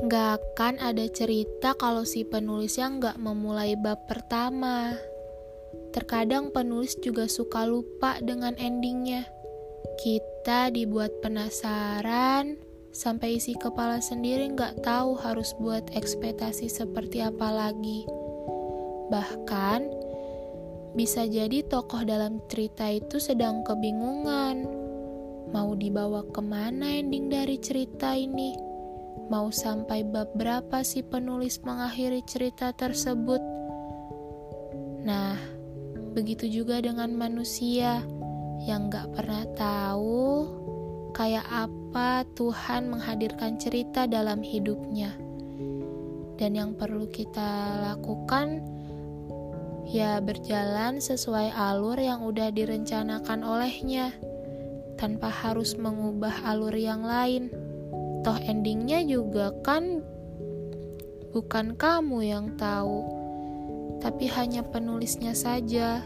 Gak akan ada cerita kalau si penulisnya nggak memulai bab pertama. Terkadang penulis juga suka lupa dengan endingnya. Kita dibuat penasaran, sampai isi kepala sendiri nggak tahu harus buat ekspektasi seperti apa lagi. Bahkan, bisa jadi tokoh dalam cerita itu sedang kebingungan. Mau dibawa ke mana ending dari cerita ini? Mau sampai bab berapa si penulis mengakhiri cerita tersebut? Nah, begitu juga dengan manusia yang gak pernah tahu kayak apa Tuhan menghadirkan cerita dalam hidupnya. Dan yang perlu kita lakukan ya berjalan sesuai alur yang udah direncanakan olehnya tanpa harus mengubah alur yang lain toh endingnya juga kan bukan kamu yang tahu tapi hanya penulisnya saja.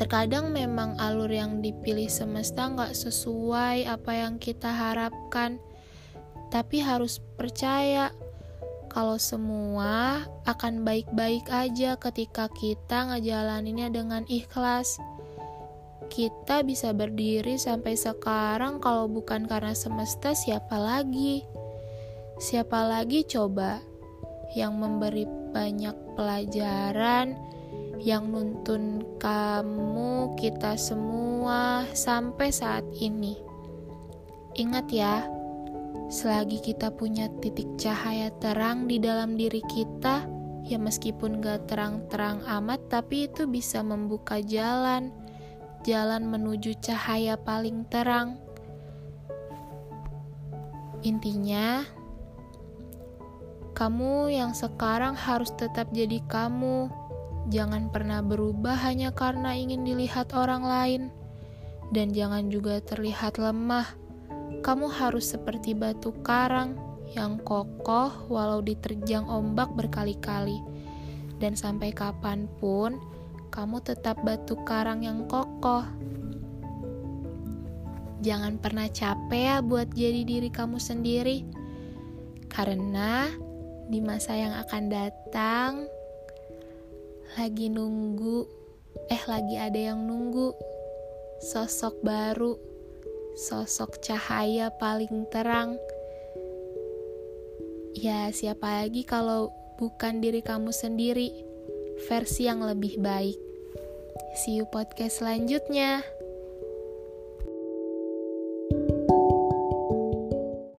Terkadang memang alur yang dipilih semesta nggak sesuai apa yang kita harapkan. Tapi harus percaya kalau semua akan baik-baik aja ketika kita ngejalaninnya dengan ikhlas kita bisa berdiri sampai sekarang kalau bukan karena semesta siapa lagi? Siapa lagi coba yang memberi banyak pelajaran, yang nuntun kamu, kita semua sampai saat ini. Ingat ya, selagi kita punya titik cahaya terang di dalam diri kita, ya meskipun gak terang-terang amat, tapi itu bisa membuka jalan jalan menuju cahaya paling terang. Intinya, kamu yang sekarang harus tetap jadi kamu. Jangan pernah berubah hanya karena ingin dilihat orang lain, dan jangan juga terlihat lemah. Kamu harus seperti batu karang yang kokoh walau diterjang ombak berkali-kali, dan sampai kapan pun kamu tetap batu karang yang kokoh. Jangan pernah capek ya buat jadi diri kamu sendiri, karena di masa yang akan datang lagi nunggu, eh, lagi ada yang nunggu sosok baru, sosok cahaya paling terang. Ya, siapa lagi kalau bukan diri kamu sendiri? versi yang lebih baik. See you podcast selanjutnya.